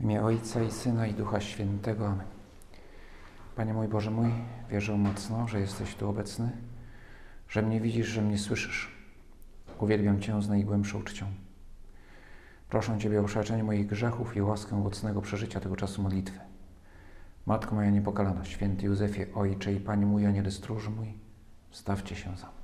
W imię Ojca i Syna i Ducha Świętego. Amen. Panie mój Boże mój, wierzę mocno, że jesteś tu obecny, że mnie widzisz, że mnie słyszysz. Uwielbiam Cię z najgłębszą czcią. Proszę Ciebie o przebaczenie moich grzechów i łaskę owocnego przeżycia tego czasu modlitwy. Matko moja niepokalana, święty Józefie, Ojcze i Panie mój, Aniele stróż mój, stawcie się za mną.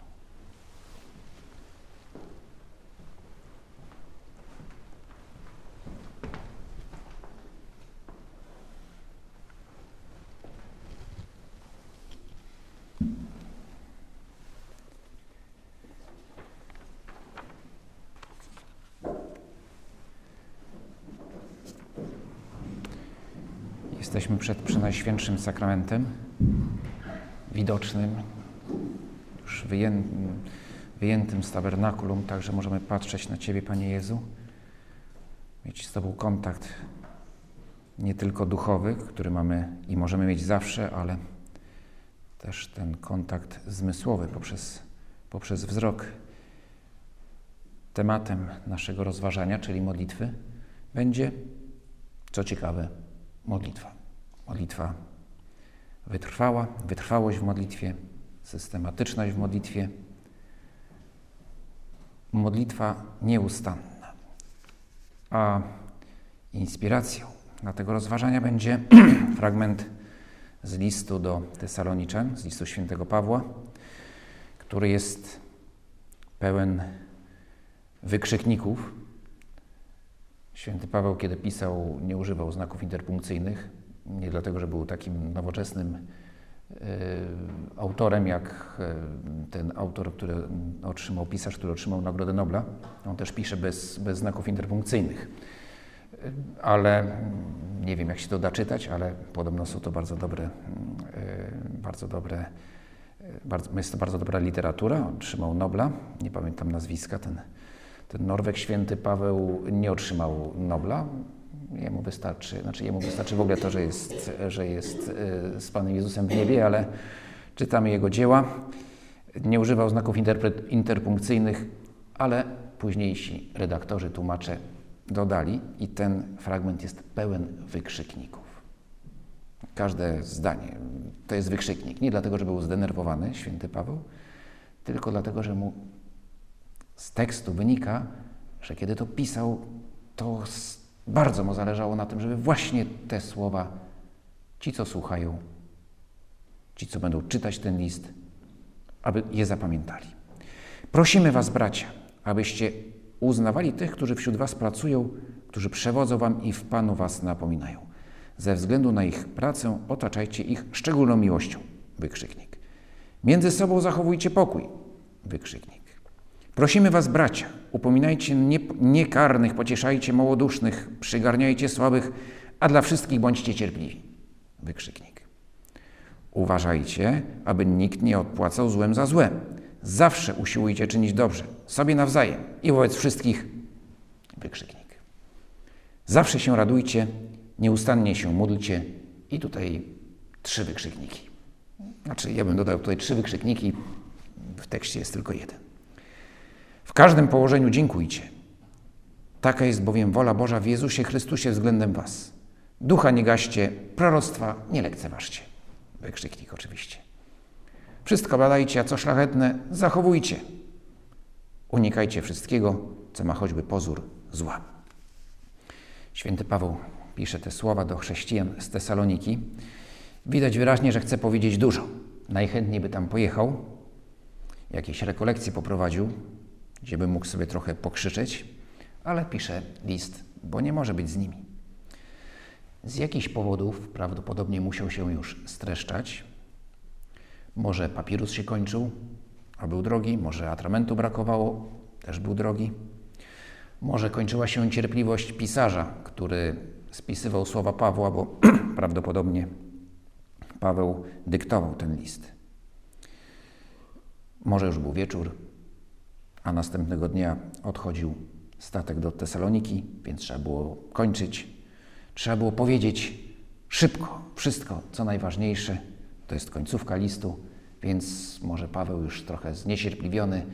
Jesteśmy przed Przenajświętszym Sakramentem, widocznym, już wyjętym, wyjętym z tabernakulum, także możemy patrzeć na Ciebie, Panie Jezu, mieć z Tobą kontakt nie tylko duchowy, który mamy i możemy mieć zawsze, ale też ten kontakt zmysłowy poprzez, poprzez wzrok. Tematem naszego rozważania, czyli modlitwy, będzie, co ciekawe, modlitwa. Modlitwa wytrwała, wytrwałość w modlitwie, systematyczność w modlitwie, modlitwa nieustanna. A inspiracją dla tego rozważania będzie fragment z listu do Tesaloniczan, z listu świętego Pawła, który jest pełen wykrzykników. Święty Paweł, kiedy pisał, nie używał znaków interpunkcyjnych, nie dlatego, że był takim nowoczesnym y, autorem, jak y, ten autor, który otrzymał, pisarz, który otrzymał Nagrodę Nobla. On też pisze bez, bez znaków interpunkcyjnych. Y, ale nie wiem, jak się to da czytać, ale podobno są to bardzo dobre, bardzo dobre, bardzo, jest to bardzo dobra literatura. Otrzymał Nobla, nie pamiętam nazwiska, ten, ten Norweg święty Paweł nie otrzymał Nobla, Jemu wystarczy, znaczy jemu wystarczy w ogóle to, że jest, że jest e, z Panem Jezusem w niebie, ale czytamy jego dzieła. Nie używał znaków interpunkcyjnych, ale późniejsi redaktorzy, tłumacze dodali i ten fragment jest pełen wykrzykników. Każde zdanie to jest wykrzyknik. Nie dlatego, że był zdenerwowany święty Paweł, tylko dlatego, że mu z tekstu wynika, że kiedy to pisał, to bardzo mu zależało na tym, żeby właśnie te słowa ci, co słuchają, ci, co będą czytać ten list, aby je zapamiętali. Prosimy Was, bracia, abyście uznawali tych, którzy wśród Was pracują, którzy przewodzą Wam i w Panu Was napominają. Ze względu na ich pracę otaczajcie ich szczególną miłością. Wykrzyknik. Między sobą zachowujcie pokój. Wykrzyknik. Prosimy Was, bracia, upominajcie nie, niekarnych, pocieszajcie małodusznych, przygarniajcie słabych, a dla wszystkich bądźcie cierpliwi. Wykrzyknik. Uważajcie, aby nikt nie odpłacał złem za złe. Zawsze usiłujcie czynić dobrze, sobie nawzajem i wobec wszystkich. Wykrzyknik. Zawsze się radujcie, nieustannie się módlcie i tutaj trzy wykrzykniki. Znaczy, ja bym dodał tutaj trzy wykrzykniki, w tekście jest tylko jeden. W każdym położeniu dziękujcie. Taka jest bowiem wola Boża w Jezusie Chrystusie względem Was. Ducha nie gaście, proroctwa nie lekceważcie. Wykrzyknik oczywiście. Wszystko badajcie, a co szlachetne, zachowujcie. Unikajcie wszystkiego, co ma choćby pozór zła. Święty Paweł pisze te słowa do chrześcijan z Tesaloniki. Widać wyraźnie, że chce powiedzieć dużo. Najchętniej by tam pojechał, jakieś rekolekcje poprowadził, gdzie by mógł sobie trochę pokrzyczeć, ale pisze list, bo nie może być z nimi. Z jakichś powodów prawdopodobnie musiał się już streszczać. Może papirus się kończył, a był drogi, może atramentu brakowało, też był drogi. Może kończyła się cierpliwość pisarza, który spisywał słowa Pawła, bo prawdopodobnie Paweł dyktował ten list. Może już był wieczór, a następnego dnia odchodził statek do Tesaloniki, więc trzeba było kończyć. Trzeba było powiedzieć szybko wszystko, co najważniejsze. To jest końcówka listu, więc może Paweł już trochę zniecierpliwiony,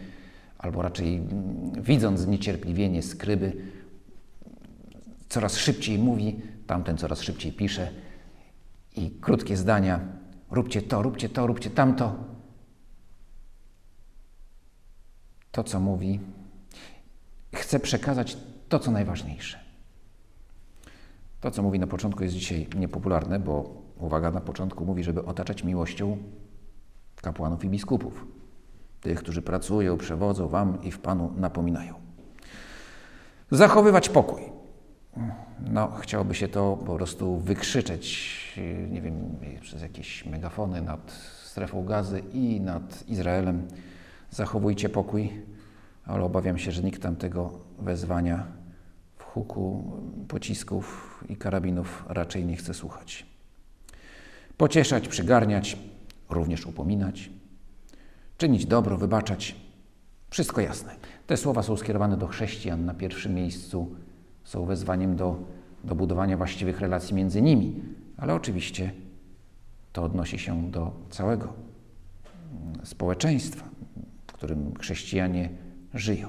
albo raczej mm, widząc zniecierpliwienie skryby, coraz szybciej mówi, tamten coraz szybciej pisze i krótkie zdania. Róbcie to, róbcie to, róbcie tamto. To, co mówi, chce przekazać to, co najważniejsze. To, co mówi na początku, jest dzisiaj niepopularne, bo uwaga, na początku mówi, żeby otaczać miłością kapłanów i biskupów, tych, którzy pracują, przewodzą Wam i w Panu napominają. Zachowywać pokój. No, chciałoby się to po prostu wykrzyczeć, nie wiem, przez jakieś megafony nad strefą gazy i nad Izraelem. Zachowujcie pokój, ale obawiam się, że nikt tam tego wezwania w huku pocisków i karabinów raczej nie chce słuchać. Pocieszać, przygarniać, również upominać, czynić dobro, wybaczać. Wszystko jasne. Te słowa są skierowane do chrześcijan na pierwszym miejscu, są wezwaniem do, do budowania właściwych relacji między nimi, ale oczywiście to odnosi się do całego mm, społeczeństwa, którym chrześcijanie żyją.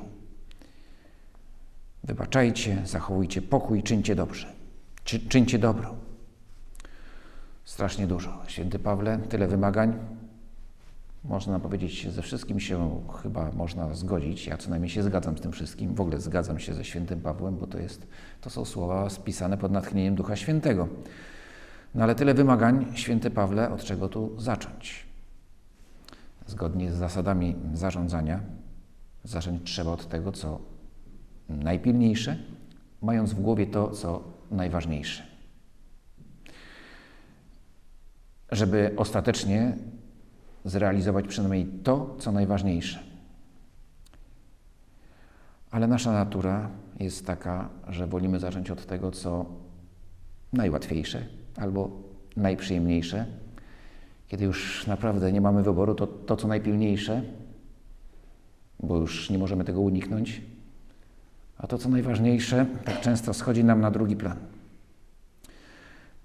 Wybaczajcie, zachowujcie pokój, czyńcie dobrze. Czy, czyńcie dobro. Strasznie dużo. Święty Pawle, tyle wymagań. Można powiedzieć, ze wszystkim się chyba można zgodzić. Ja co najmniej się zgadzam z tym wszystkim. W ogóle zgadzam się ze świętym Pawłem, bo to, jest, to są słowa spisane pod natchnieniem Ducha Świętego. No ale tyle wymagań, święty Pawle, od czego tu zacząć? Zgodnie z zasadami zarządzania, zacząć trzeba od tego, co najpilniejsze, mając w głowie to, co najważniejsze. Żeby ostatecznie zrealizować przynajmniej to, co najważniejsze. Ale nasza natura jest taka, że wolimy zacząć od tego, co najłatwiejsze albo najprzyjemniejsze. Kiedy już naprawdę nie mamy wyboru, to to, co najpilniejsze, bo już nie możemy tego uniknąć, a to, co najważniejsze, tak często schodzi nam na drugi plan.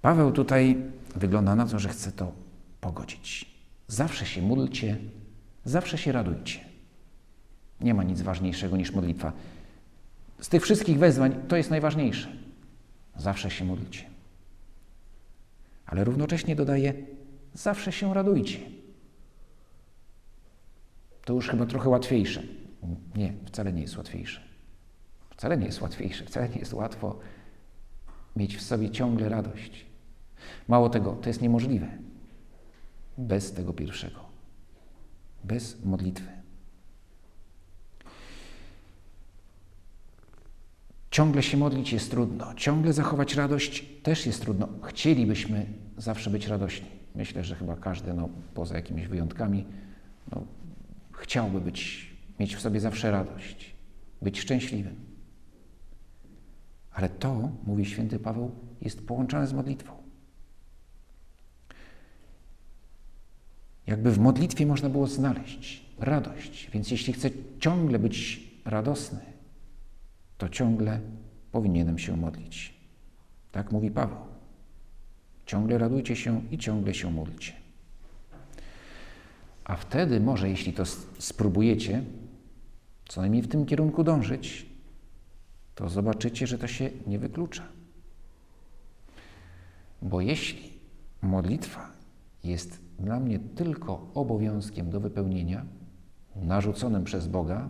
Paweł tutaj wygląda na to, że chce to pogodzić. Zawsze się módlcie, zawsze się radujcie. Nie ma nic ważniejszego niż modlitwa. Z tych wszystkich wezwań to jest najważniejsze. Zawsze się módlcie. Ale równocześnie dodaje, zawsze się radujcie. To już chyba trochę łatwiejsze. Nie, wcale nie jest łatwiejsze. Wcale nie jest łatwiejsze, wcale nie jest łatwo mieć w sobie ciągle radość. Mało tego, to jest niemożliwe bez tego pierwszego, bez modlitwy. Ciągle się modlić jest trudno, ciągle zachować radość też jest trudno. Chcielibyśmy zawsze być radośni. Myślę, że chyba każdy, no, poza jakimiś wyjątkami, no, chciałby być, mieć w sobie zawsze radość, być szczęśliwym. Ale to, mówi święty Paweł, jest połączone z modlitwą. Jakby w modlitwie można było znaleźć radość. Więc jeśli chcę ciągle być radosny, to ciągle powinienem się modlić. Tak mówi Paweł. Ciągle radujcie się i ciągle się módlcie. A wtedy może, jeśli to spróbujecie, co najmniej w tym kierunku dążyć, to zobaczycie, że to się nie wyklucza. Bo jeśli modlitwa jest dla mnie tylko obowiązkiem do wypełnienia, narzuconym przez Boga,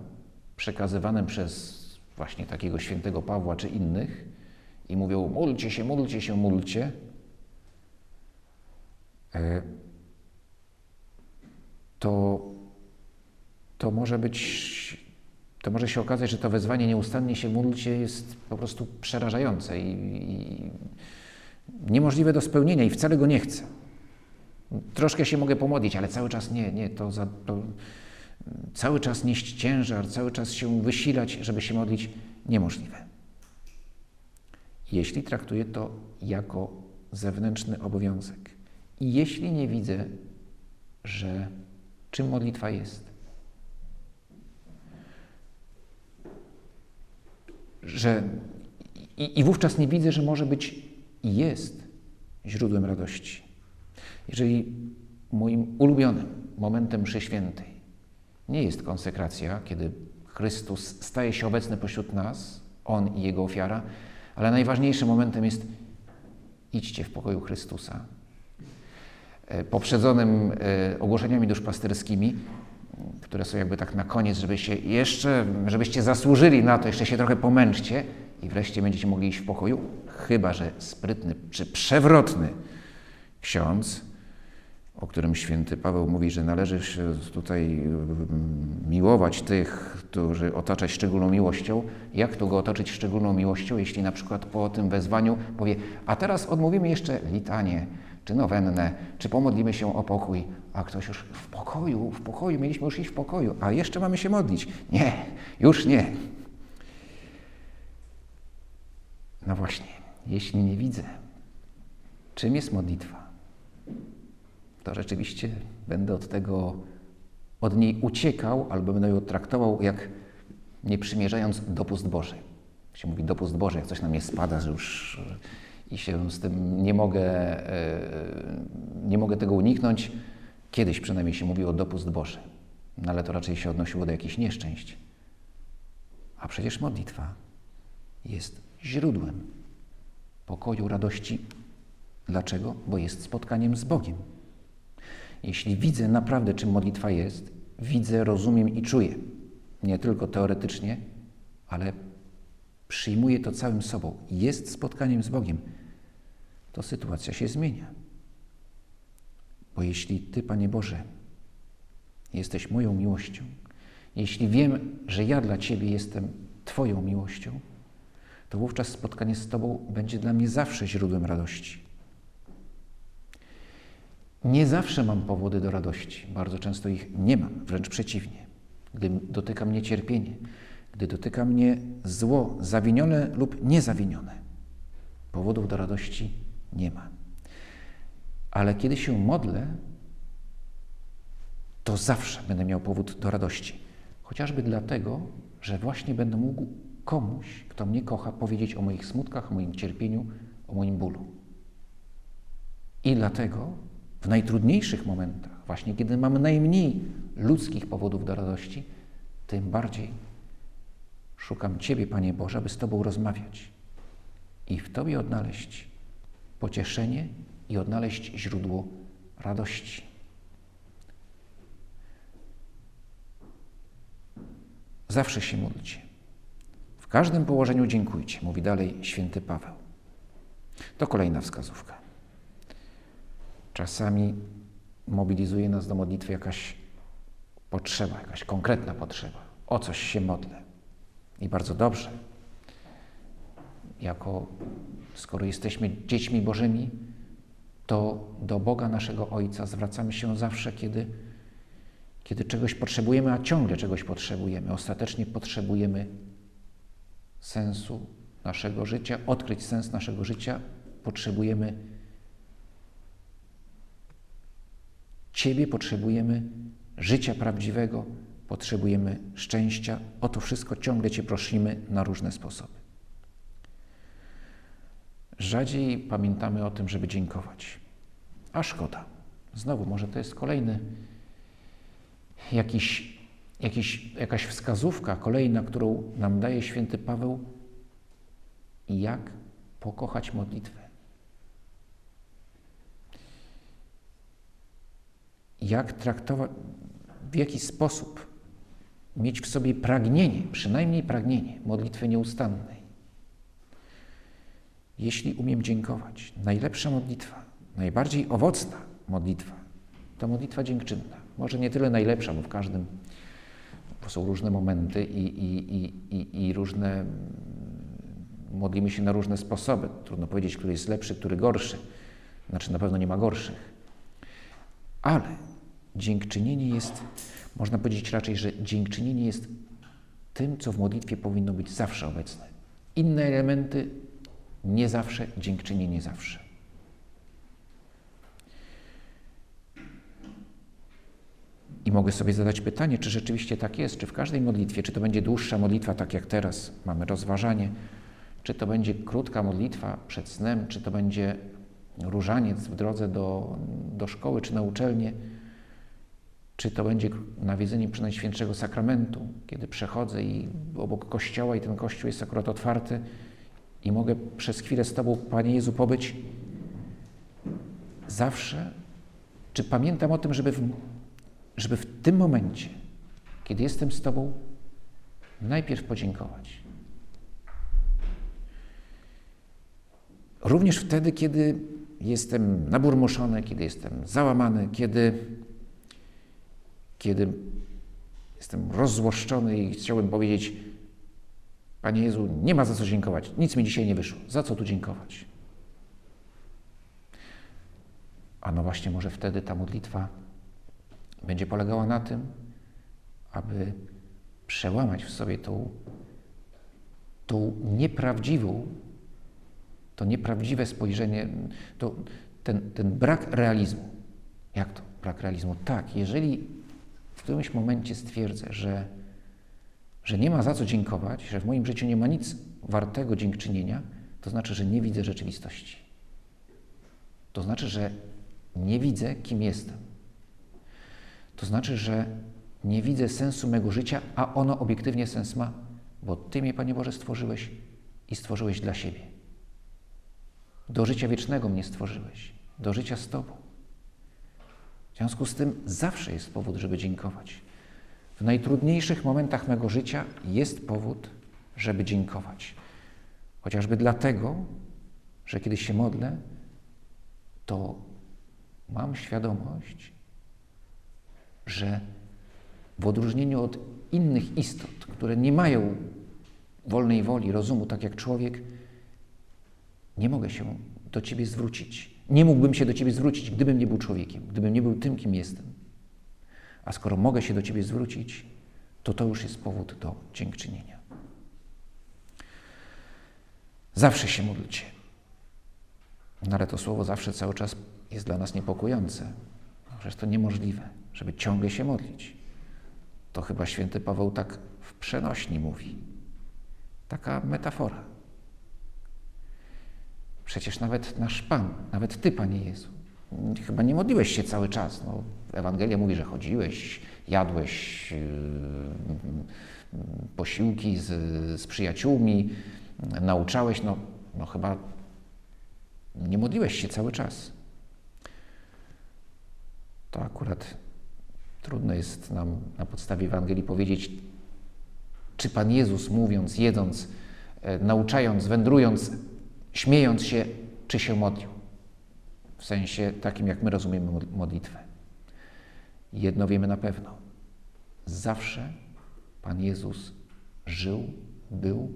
przekazywanym przez właśnie takiego świętego Pawła czy innych, i mówią: módlcie się, módlcie się, módlcie. E, to, to może być, to może się okazać, że to wezwanie nieustannie się módlcie jest po prostu przerażające i, i niemożliwe do spełnienia i wcale go nie chcę. Troszkę się mogę pomodlić, ale cały czas nie, nie, to, za, to cały czas nieść ciężar, cały czas się wysilać, żeby się modlić, niemożliwe. Jeśli traktuję to jako zewnętrzny obowiązek i jeśli nie widzę, że czym modlitwa jest, że i, i wówczas nie widzę, że może być i jest źródłem radości. Jeżeli moim ulubionym momentem mszy świętej nie jest konsekracja, kiedy Chrystus staje się obecny pośród nas, On i Jego ofiara, ale najważniejszym momentem jest idźcie w pokoju Chrystusa. E, poprzedzonym e, ogłoszeniami duszpasterskimi, które są jakby tak na koniec, żebyście jeszcze, żebyście zasłużyli na to, jeszcze się trochę pomęczcie i wreszcie będziecie mogli iść w pokoju, chyba że sprytny czy przewrotny ksiądz, o którym święty Paweł mówi, że należy się tutaj mm, miłować tych, którzy otaczać szczególną miłością. Jak to go otoczyć szczególną miłością, jeśli na przykład po tym wezwaniu powie, a teraz odmówimy jeszcze litanie, czy nowennę, czy pomodlimy się o pokój, a ktoś już w pokoju, w pokoju, mieliśmy już iść w pokoju, a jeszcze mamy się modlić. Nie, już nie. No właśnie, jeśli nie widzę, czym jest modlitwa, to rzeczywiście będę od tego, od niej uciekał albo będę ją traktował jak nie przymierzając dopust Boży. Się mówi dopust Boży, jak coś na mnie spada, że już i się z tym nie mogę, e, nie mogę tego uniknąć. Kiedyś przynajmniej się mówiło dopust Boży, no ale to raczej się odnosiło do jakichś nieszczęść. A przecież modlitwa jest źródłem pokoju, radości. Dlaczego? Bo jest spotkaniem z Bogiem. Jeśli widzę naprawdę, czym modlitwa jest, widzę, rozumiem i czuję, nie tylko teoretycznie, ale przyjmuję to całym sobą, jest spotkaniem z Bogiem, to sytuacja się zmienia. Bo jeśli Ty, Panie Boże, jesteś moją miłością, jeśli wiem, że ja dla Ciebie jestem Twoją miłością, to wówczas spotkanie z Tobą będzie dla mnie zawsze źródłem radości. Nie zawsze mam powody do radości, bardzo często ich nie mam, wręcz przeciwnie. Gdy dotyka mnie cierpienie, gdy dotyka mnie zło, zawinione lub niezawinione, powodów do radości nie ma. Ale kiedy się modlę, to zawsze będę miał powód do radości. Chociażby dlatego, że właśnie będę mógł komuś, kto mnie kocha, powiedzieć o moich smutkach, o moim cierpieniu, o moim bólu. I dlatego w najtrudniejszych momentach, właśnie kiedy mamy najmniej ludzkich powodów do radości, tym bardziej szukam Ciebie, Panie Boże, aby z Tobą rozmawiać i w Tobie odnaleźć pocieszenie i odnaleźć źródło radości. Zawsze się módlcie. W każdym położeniu dziękujcie, mówi dalej święty Paweł. To kolejna wskazówka. Czasami mobilizuje nas do modlitwy jakaś potrzeba, jakaś konkretna potrzeba. O coś się modlę. I bardzo dobrze. Jako, skoro jesteśmy dziećmi Bożymi, to do Boga naszego Ojca zwracamy się zawsze, kiedy, kiedy czegoś potrzebujemy, a ciągle czegoś potrzebujemy. Ostatecznie potrzebujemy sensu naszego życia, odkryć sens naszego życia, potrzebujemy Ciebie, potrzebujemy życia prawdziwego, potrzebujemy szczęścia. O to wszystko ciągle Cię prosimy na różne sposoby. Rzadziej pamiętamy o tym, żeby dziękować. A szkoda. Znowu, może to jest kolejny jakiś, jakiś, jakaś wskazówka kolejna, którą nam daje święty Paweł, jak pokochać modlitwę. Jak traktować, w jaki sposób mieć w sobie pragnienie, przynajmniej pragnienie modlitwy nieustannej. Jeśli umiem dziękować, najlepsza modlitwa, najbardziej owocna modlitwa to modlitwa dziękczynna. Może nie tyle najlepsza, bo w każdym bo są różne momenty i, i, i, i, i różne. Modlimy się na różne sposoby. Trudno powiedzieć, który jest lepszy, który gorszy. Znaczy, na pewno nie ma gorszych. Ale dziękczynienie jest można powiedzieć raczej, że dziękczynienie jest tym, co w modlitwie powinno być zawsze obecne. Inne elementy nie zawsze, dziękczynienie zawsze. I mogę sobie zadać pytanie, czy rzeczywiście tak jest, czy w każdej modlitwie, czy to będzie dłuższa modlitwa, tak jak teraz mamy rozważanie, czy to będzie krótka modlitwa przed snem, czy to będzie różaniec w drodze do, do szkoły czy na uczelnię, czy to będzie nawiedzenie przy Najświętszego Sakramentu, kiedy przechodzę i obok kościoła i ten kościół jest akurat otwarty i mogę przez chwilę z Tobą, Panie Jezu, pobyć, zawsze, czy pamiętam o tym, żeby w, żeby w tym momencie, kiedy jestem z Tobą, najpierw podziękować. Również wtedy, kiedy jestem naburmuszony, kiedy jestem załamany, kiedy, kiedy jestem rozzłoszczony i chciałbym powiedzieć: Panie Jezu, nie ma za co dziękować, nic mi dzisiaj nie wyszło, za co tu dziękować? A no właśnie, może wtedy ta modlitwa będzie polegała na tym, aby przełamać w sobie tą, tą nieprawdziwą, to nieprawdziwe spojrzenie, to, ten, ten brak realizmu. Jak to brak realizmu? Tak, jeżeli w którymś momencie stwierdzę, że, że nie ma za co dziękować, że w moim życiu nie ma nic wartego dziękczynienia, to znaczy, że nie widzę rzeczywistości. To znaczy, że nie widzę, kim jestem. To znaczy, że nie widzę sensu mego życia, a ono obiektywnie sens ma, bo Ty mnie, Panie Boże, stworzyłeś i stworzyłeś dla siebie. Do życia wiecznego mnie stworzyłeś, do życia z Tobą. W związku z tym zawsze jest powód, żeby dziękować. W najtrudniejszych momentach mego życia jest powód, żeby dziękować. Chociażby dlatego, że kiedy się modlę, to mam świadomość, że w odróżnieniu od innych istot, które nie mają wolnej woli, rozumu, tak jak człowiek, nie mogę się do Ciebie zwrócić. Nie mógłbym się do Ciebie zwrócić, gdybym nie był człowiekiem, gdybym nie był tym, kim jestem. A skoro mogę się do Ciebie zwrócić, to to już jest powód do dziękczynienia. Zawsze się módlcie. No ale to słowo zawsze cały czas jest dla nas niepokojące. Przecież to niemożliwe, żeby ciągle się modlić. To chyba święty Paweł tak w przenośni mówi. Taka metafora. Przecież nawet nasz Pan, nawet Ty, Panie Jezu, chyba nie modliłeś się cały czas. No, Ewangelia mówi, że chodziłeś, jadłeś yy, posiłki z, z przyjaciółmi, nauczałeś. No, no chyba nie modliłeś się cały czas. To akurat trudno jest nam na podstawie Ewangelii powiedzieć, czy Pan Jezus mówiąc, jedząc, e, nauczając, wędrując, śmiejąc się, czy się modlił. W sensie takim, jak my rozumiemy modlitwę. Jedno wiemy na pewno. Zawsze Pan Jezus żył, był,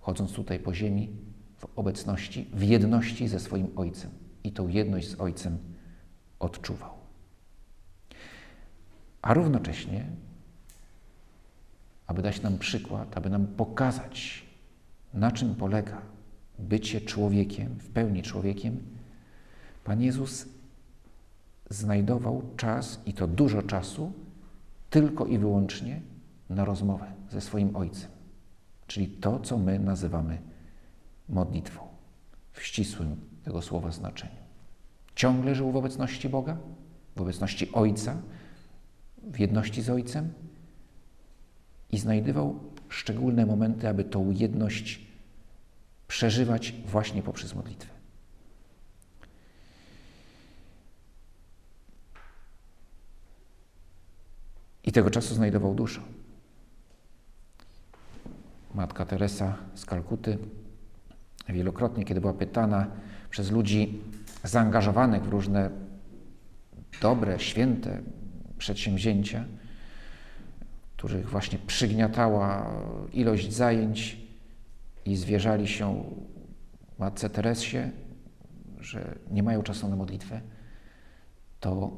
chodząc tutaj po ziemi, w obecności, w jedności ze swoim Ojcem. I tą jedność z Ojcem odczuwał. A równocześnie, aby dać nam przykład, aby nam pokazać, na czym polega bycie człowiekiem, w pełni człowiekiem, Pan Jezus znajdował czas i to dużo czasu tylko i wyłącznie na rozmowę ze swoim Ojcem, czyli to, co my nazywamy modlitwą w ścisłym tego słowa znaczeniu. Ciągle żył w obecności Boga, w obecności Ojca, w jedności z Ojcem i znajdował szczególne momenty, aby tą jedność przeżywać właśnie poprzez modlitwę. I tego czasu znajdował dużo. Matka Teresa z Kalkuty wielokrotnie, kiedy była pytana przez ludzi zaangażowanych w różne dobre, święte przedsięwzięcia, których właśnie przygniatała ilość zajęć i zwierzali się matce Teresie, że nie mają czasu na modlitwę, to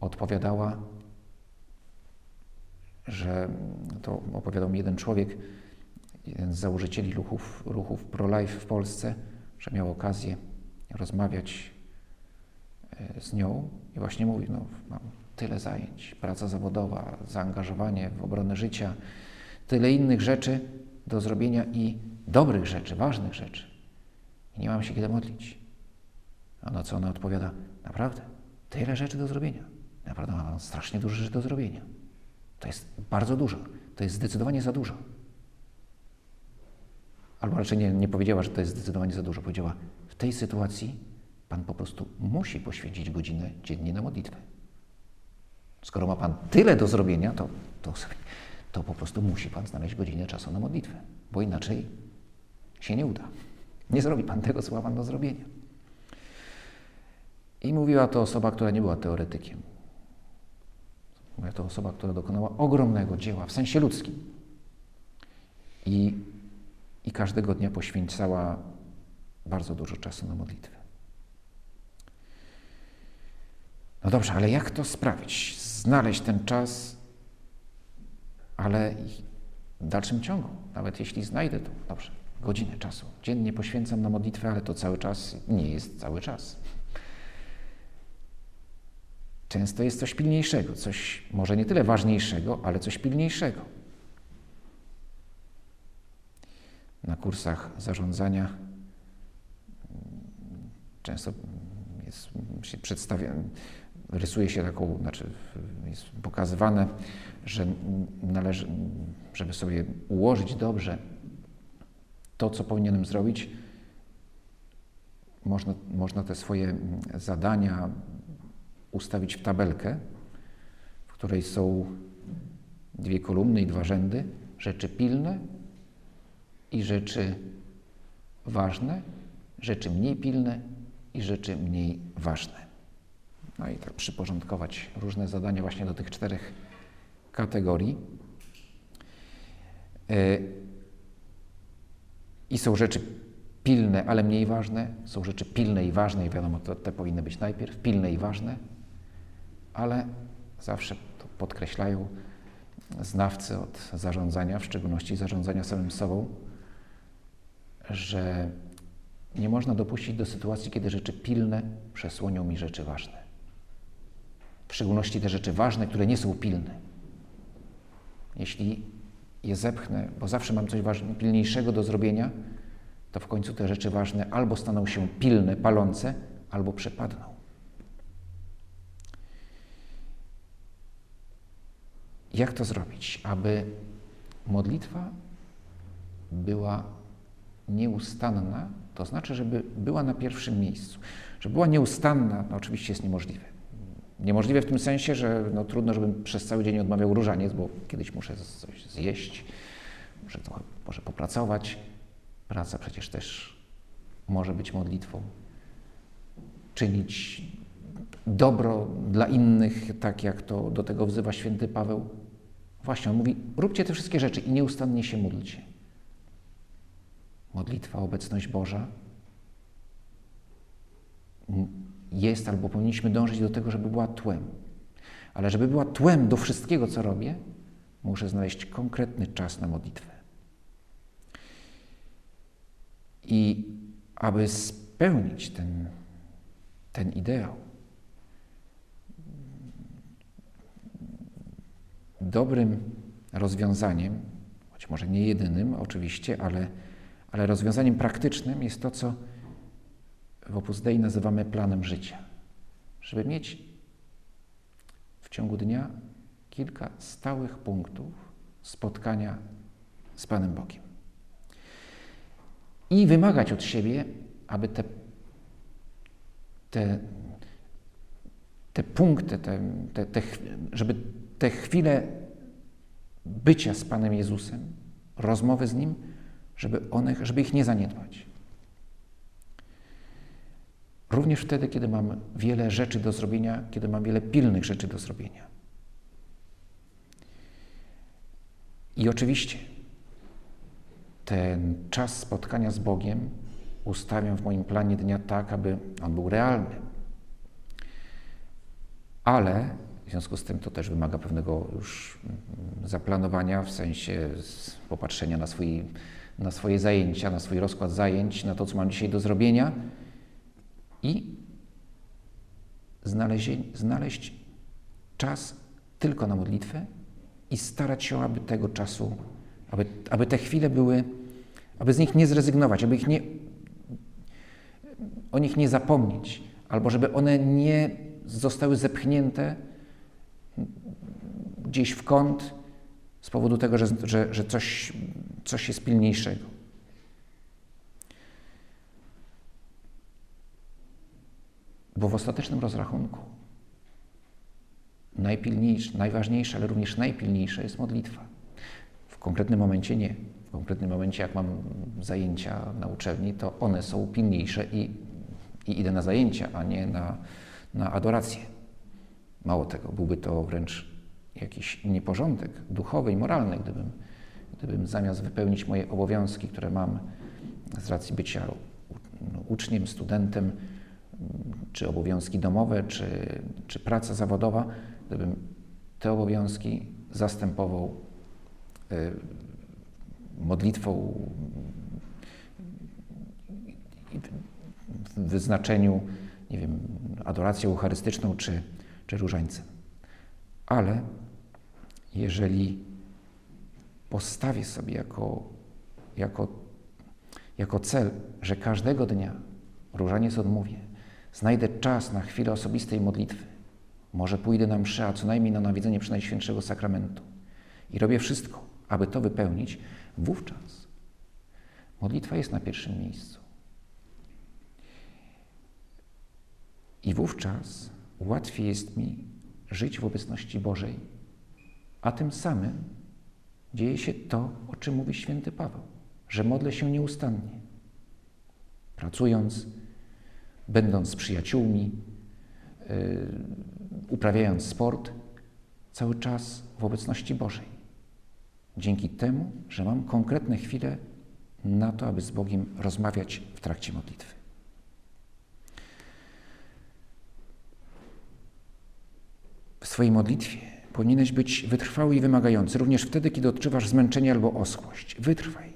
odpowiadała, że to opowiadał mi jeden człowiek, jeden z założycieli ruchów, ruchów pro-life w Polsce, że miał okazję rozmawiać e, z nią i właśnie mówił, no mam tyle zajęć, praca zawodowa, zaangażowanie w obronę życia, tyle innych rzeczy do zrobienia i dobrych rzeczy, ważnych rzeczy. I nie mam się kiedy modlić. A na co ona odpowiada? Naprawdę, tyle rzeczy do zrobienia. Naprawdę mam strasznie dużo rzeczy do zrobienia. To jest bardzo dużo. To jest zdecydowanie za dużo. Albo raczej nie, nie powiedziała, że to jest zdecydowanie za dużo. Powiedziała, w tej sytuacji Pan po prostu musi poświęcić godzinę dziennie na modlitwę. Skoro ma Pan tyle do zrobienia, to, to, to po prostu musi Pan znaleźć godzinę czasu na modlitwę, bo inaczej się nie uda. Nie zrobi Pan tego, co ma Pan do zrobienia. I mówiła to osoba, która nie była teoretykiem. Mówiła to osoba, która dokonała ogromnego dzieła w sensie ludzkim. I, i każdego dnia poświęcała bardzo dużo czasu na modlitwę. No dobrze, ale jak to sprawić? Znaleźć ten czas, ale w dalszym ciągu, nawet jeśli znajdę to, dobrze, godzinę czasu dziennie poświęcam na modlitwę, ale to cały czas nie jest cały czas. Często jest coś pilniejszego, coś może nie tyle ważniejszego, ale coś pilniejszego. Na kursach zarządzania mm, często jest, się przedstawia, rysuje się taką, znaczy jest pokazywane, że należy, żeby sobie ułożyć dobrze to, co powinienem zrobić, można, można te swoje zadania ustawić w tabelkę, w której są dwie kolumny i dwa rzędy, rzeczy pilne i rzeczy ważne, rzeczy mniej pilne i rzeczy mniej ważne. No i tak przyporządkować różne zadania właśnie do tych czterech kategorii. E, I są rzeczy pilne, ale mniej ważne. Są rzeczy pilne i ważne, i wiadomo, to, te powinny być najpierw pilne i ważne, ale zawsze to podkreślają znawcy od zarządzania, w szczególności zarządzania samym sobą, że nie można dopuścić do sytuacji, kiedy rzeczy pilne przesłonią mi rzeczy ważne. W szczególności te rzeczy ważne, które nie są pilne. Jeśli je zepchnę, bo zawsze mam coś ważnego, pilniejszego do zrobienia, to w końcu te rzeczy ważne albo staną się pilne, palące, albo przepadną. Jak to zrobić, aby modlitwa była nieustanna, to znaczy, żeby była na pierwszym miejscu. Żeby była nieustanna, no oczywiście jest niemożliwe. Niemożliwe w tym sensie, że no, trudno, żebym przez cały dzień odmawiał różaniec, bo kiedyś muszę coś zjeść, muszę trochę może popracować. Praca przecież też może być modlitwą. Czynić dobro dla innych, tak jak to do tego wzywa święty Paweł. Właśnie, on mówi, róbcie te wszystkie rzeczy i nieustannie się módlcie. Modlitwa, obecność Boża jest albo powinniśmy dążyć do tego, żeby była tłem. Ale żeby była tłem do wszystkiego, co robię, muszę znaleźć konkretny czas na modlitwę. I aby spełnić ten, ten ideał, dobrym rozwiązaniem, choć może nie jedynym oczywiście, ale, ale rozwiązaniem praktycznym jest to, co w Opus Dei nazywamy planem życia. Żeby mieć w ciągu dnia kilka stałych punktów spotkania z Panem Bogiem. I wymagać od siebie, aby te, te, te punkty, te, te, te, żeby te chwile bycia z Panem Jezusem, rozmowy z Nim, żeby, one, żeby ich nie zaniedbać. Również wtedy, kiedy mam wiele rzeczy do zrobienia, kiedy mam wiele pilnych rzeczy do zrobienia. I oczywiście ten czas spotkania z Bogiem ustawiam w moim planie dnia tak, aby on był realny. Ale w związku z tym to też wymaga pewnego już zaplanowania, w sensie popatrzenia na, swój, na swoje zajęcia, na swój rozkład zajęć, na to, co mam dzisiaj do zrobienia i znaleźć, znaleźć czas tylko na modlitwę i starać się, aby tego czasu, aby, aby te chwile były, aby z nich nie zrezygnować, aby ich nie, o nich nie zapomnieć, albo żeby one nie zostały zepchnięte gdzieś w kąt z powodu tego, że, że, że coś, coś jest pilniejszego. Bo w ostatecznym rozrachunku najpilniejsze, najważniejsze, ale również najpilniejsze jest modlitwa. W konkretnym momencie nie. W konkretnym momencie, jak mam zajęcia na uczelni, to one są pilniejsze i, i idę na zajęcia, a nie na, na adorację. Mało tego, byłby to wręcz jakiś nieporządek duchowy i moralny, gdybym, gdybym zamiast wypełnić moje obowiązki, które mam z racji bycia uczniem, studentem, czy obowiązki domowe, czy, czy praca zawodowa, gdybym te obowiązki zastępował y, modlitwą w wyznaczeniu, nie wiem, adoracją eucharystyczną czy, czy różańcem. Ale jeżeli postawię sobie jako, jako, jako cel, że każdego dnia różaniec odmówię, znajdę czas na chwilę osobistej modlitwy, może pójdę na mszę, a co najmniej na nawiedzenie przy Najświętszego Sakramentu i robię wszystko, aby to wypełnić, wówczas modlitwa jest na pierwszym miejscu. I wówczas łatwiej jest mi żyć w obecności Bożej, a tym samym dzieje się to, o czym mówi święty Paweł, że modlę się nieustannie. Pracując, będąc z przyjaciółmi, yy, uprawiając sport, cały czas w obecności Bożej. Dzięki temu, że mam konkretne chwile na to, aby z Bogiem rozmawiać w trakcie modlitwy. W swojej modlitwie powinieneś być wytrwały i wymagający, również wtedy, kiedy odczuwasz zmęczenie albo oschłość. Wytrwaj.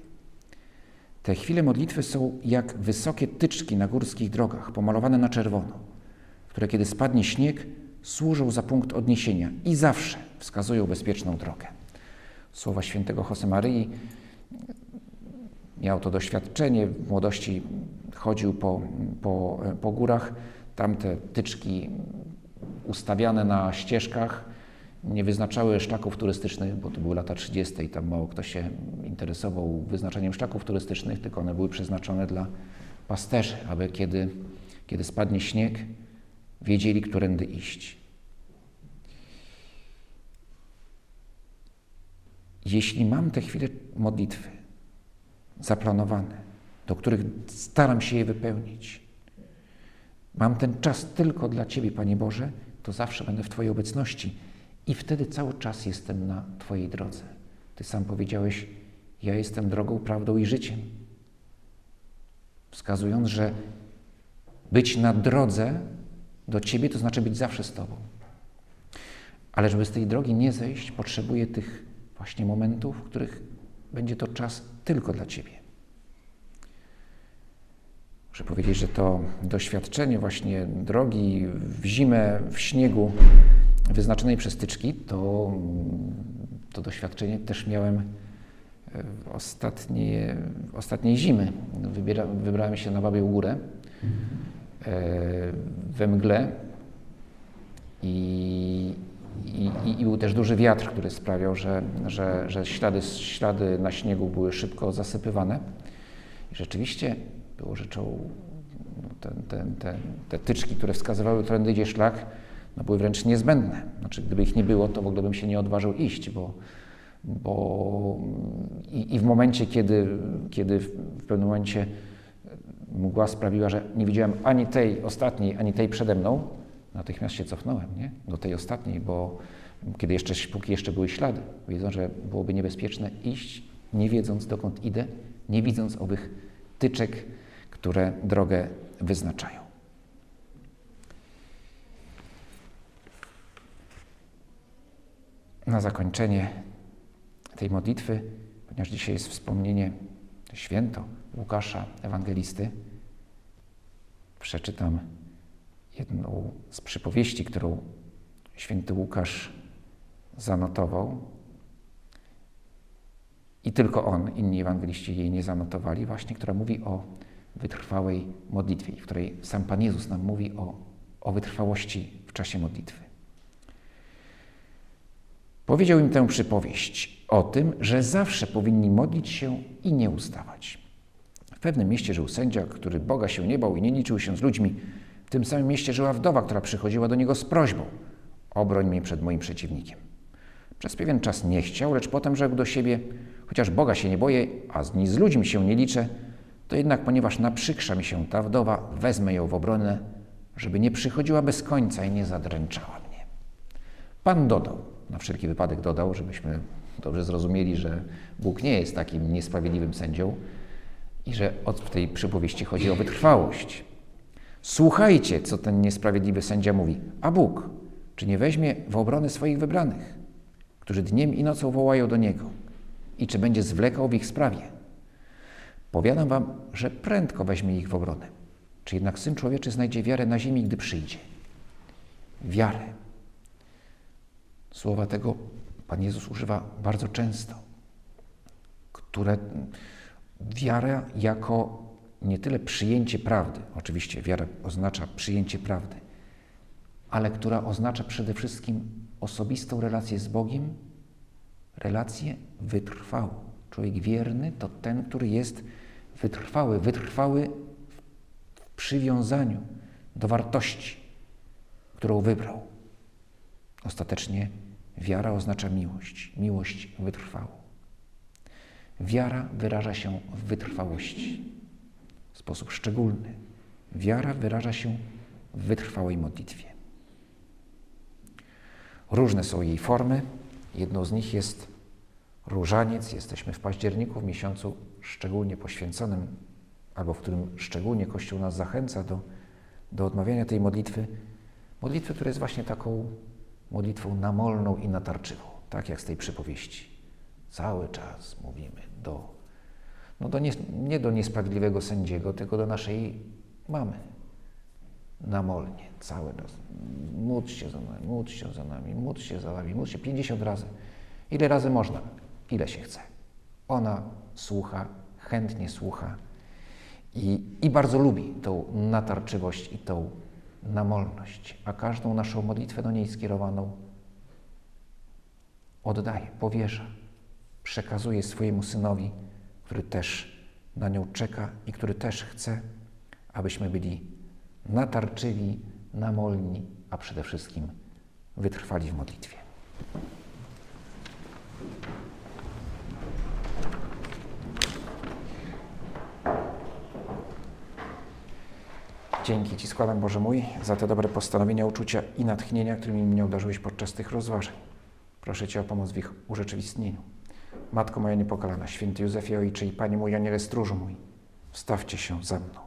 Te chwile modlitwy są jak wysokie tyczki na górskich drogach, pomalowane na czerwono, które kiedy spadnie śnieg, służą za punkt odniesienia i zawsze wskazują bezpieczną drogę. Słowa świętego Josemaryi miał to doświadczenie, w młodości chodził po, po, po górach, tamte tyczki ustawiane na ścieżkach nie wyznaczały szlaków turystycznych, bo to były lata 30. i tam mało kto się interesował wyznaczaniem szlaków turystycznych, tylko one były przeznaczone dla pasterzy, aby kiedy, kiedy spadnie śnieg, wiedzieli, którędy iść. Jeśli mam te chwile modlitwy zaplanowane, do których staram się je wypełnić, mam ten czas tylko dla Ciebie, Panie Boże, to zawsze będę w Twojej obecności i wtedy cały czas jestem na Twojej drodze. Ty sam powiedziałeś, ja jestem drogą, prawdą i życiem. Wskazując, że być na drodze do Ciebie to znaczy być zawsze z Tobą. Ale żeby z tej drogi nie zejść, potrzebuję tych właśnie momentów, w których będzie to czas tylko dla Ciebie. Muszę powiedzieć, że to doświadczenie właśnie drogi w zimę, w śniegu wyznaczonej przez tyczki, to, to doświadczenie też miałem w ostatnie, ostatniej zimy. Wybiera, wybrałem się na Babią Górę e, we mgle i, i, i, był też duży wiatr, który sprawiał, że, że, że ślady, ślady na śniegu były szybko zasypywane. I rzeczywiście było rzeczą, no, ten, ten, ten, te tyczki, które wskazywały, którędy idzie szlak, no, były wręcz niezbędne. Znaczy, gdyby ich nie było, to w ogóle bym się nie odważył iść, bo, bo i, i w momencie, kiedy, kiedy w pewnym momencie mgła sprawiła, że nie widziałem ani tej ostatniej, ani tej przede mną, natychmiast się cofnąłem nie? do tej ostatniej, bo kiedy jeszcze, póki jeszcze były ślady, wiedząc, że byłoby niebezpieczne iść, nie wiedząc dokąd idę, nie widząc owych tyczek, które drogę wyznaczają. Na zakończenie tej modlitwy, ponieważ dzisiaj jest wspomnienie święto Łukasza Ewangelisty, przeczytam jedną z przypowieści, którą święty Łukasz zanotował. I tylko on, inni ewangeliści jej nie zanotowali, właśnie, która mówi o wytrwałej modlitwie, w której sam Pan Jezus nam mówi o, o wytrwałości w czasie modlitwy. Powiedział im tę przypowieść o tym, że zawsze powinni modlić się i nie ustawać. W pewnym mieście żył sędzia, który Boga się nie bał i nie liczył się z ludźmi, W tym samym mieście żyła wdowa, która przychodziła do niego z prośbą: Obroń mnie przed moim przeciwnikiem. Przez pewien czas nie chciał, lecz potem rzekł do siebie: Chociaż Boga się nie boję, a ni z ludźmi się nie liczę, to jednak, ponieważ naprzykrza mi się ta wdowa, wezmę ją w obronę, żeby nie przychodziła bez końca i nie zadręczała mnie. Pan dodał, na wszelki wypadek dodał, żebyśmy dobrze zrozumieli, że Bóg nie jest takim niesprawiedliwym sędzią i że w tej przypowieści chodzi o wytrwałość. Słuchajcie, co ten niesprawiedliwy sędzia mówi. A Bóg, czy nie weźmie w obronę swoich wybranych, którzy dniem i nocą wołają do Niego? I czy będzie zwlekał w ich sprawie? Powiadam wam, że prędko weźmie ich w obronę. Czy jednak Syn Człowieczy znajdzie wiarę na ziemi, gdy przyjdzie? Wiarę. Słowa tego Pan Jezus używa bardzo często, które wiara jako nie tyle przyjęcie prawdy, oczywiście wiara oznacza przyjęcie prawdy, ale która oznacza przede wszystkim osobistą relację z Bogiem, relację wytrwałą. Człowiek wierny to ten, który jest wytrwały, wytrwały w przywiązaniu do wartości, którą wybrał. Ostatecznie wiara oznacza miłość, miłość wytrwałą. Wiara wyraża się w wytrwałości w sposób szczególny. Wiara wyraża się w wytrwałej modlitwie. Różne są jej formy. Jedną z nich jest różaniec. Jesteśmy w październiku, w miesiącu szczególnie poświęconym, albo w którym szczególnie Kościół nas zachęca do, do odmawiania tej modlitwy. Modlitwy, która jest właśnie taką modlitwą namolną i natarczywą, tak jak z tej przypowieści. Cały czas mówimy do no do nie, nie do niesprawiedliwego sędziego, tylko do naszej mamy. Namolnie, cały czas. Módl się za nami, módl się za nami, módl się za nami, módl się 50 razy. Ile razy można? Ile się chce. Ona słucha, chętnie słucha i, i bardzo lubi tą natarczywość i tą namolność, a każdą naszą modlitwę do niej skierowaną oddaje, powierza, przekazuje swojemu synowi który też na nią czeka i który też chce, abyśmy byli natarczywi, namolni, a przede wszystkim wytrwali w modlitwie. Dzięki Ci składam, Boże mój, za te dobre postanowienia, uczucia i natchnienia, którymi mnie obdarzyłeś podczas tych rozważań. Proszę Cię o pomoc w ich urzeczywistnieniu. Matko moja niepokalana, święty Józefie Ojcze i Panie mój, Aniele Stróżu mój, wstawcie się za mną.